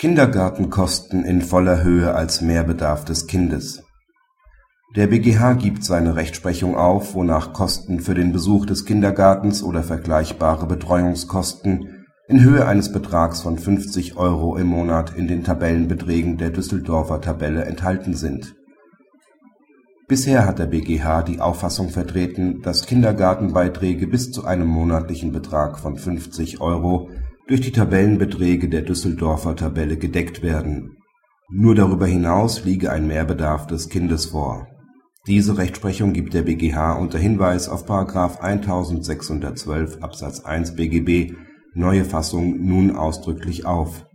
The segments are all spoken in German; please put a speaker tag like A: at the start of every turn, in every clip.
A: Kindergartenkosten in voller Höhe als Mehrbedarf des Kindes Der BgH gibt seine Rechtsprechung auf, wonach Kosten für den Besuch des Kindergartens oder vergleichbare Betreuungskosten in Höhe eines Betrags von 50 Euro im Monat in den Tabellenbeträgen der Düsseldorfer Tabelle enthalten sind. Bisher hat der BgH die Auffassung vertreten, dass Kindergartenbeiträge bis zu einem monatlichen Betrag von 50 Euro durch die Tabellenbeträge der Düsseldorfer Tabelle gedeckt werden. Nur darüber hinaus liege ein Mehrbedarf des Kindes vor. Diese Rechtsprechung gibt der BgH unter Hinweis auf § 1612 Absatz 1 BGB (neue Fassung) nun ausdrücklich auf.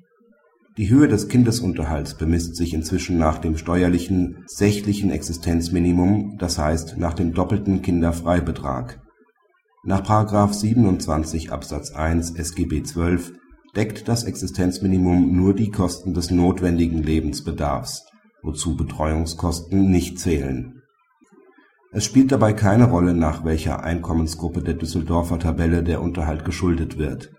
A: Die Höhe des Kindesunterhalts bemisst sich inzwischen nach dem steuerlichen sächlichen Existenzminimum, das heißt nach dem doppelten Kinderfreibetrag nach § 27 Absatz 1 SGB XII deckt das Existenzminimum nur die Kosten des notwendigen Lebensbedarfs, wozu Betreuungskosten nicht zählen. Es spielt dabei keine Rolle, nach welcher Einkommensgruppe der Düsseldorfer Tabelle der Unterhalt geschuldet wird.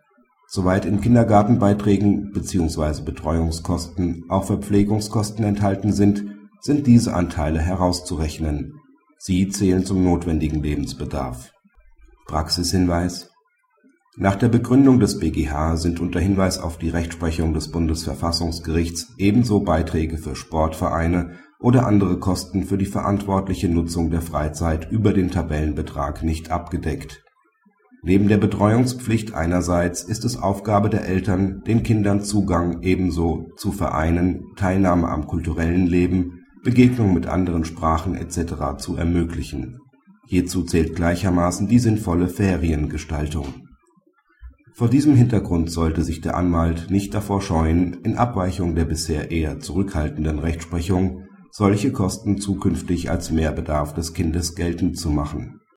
A: Soweit in Kindergartenbeiträgen bzw. Betreuungskosten auch Verpflegungskosten enthalten sind, sind diese Anteile herauszurechnen. Sie zählen zum notwendigen Lebensbedarf Praxishinweis Nach der Begründung des BgH sind unter Hinweis auf die Rechtsprechung des Bundesverfassungsgerichts ebenso Beiträge für Sportvereine oder andere Kosten für die verantwortliche Nutzung der Freizeit über den Tabellenbetrag nicht abgedeckt. Neben der Betreuungspflicht einerseits ist es Aufgabe der Eltern, den Kindern Zugang ebenso zu Vereinen, Teilnahme am kulturellen Leben, Begegnung mit anderen Sprachen etc. zu ermöglichen Hierzu zählt gleichermaßen die sinnvolle Feriengestaltung. Vor diesem Hintergrund sollte sich der Anwalt nicht davor scheuen, in Abweichung der bisher eher zurückhaltenden Rechtsprechung solche Kosten zukünftig als Mehrbedarf des Kindes geltend zu machen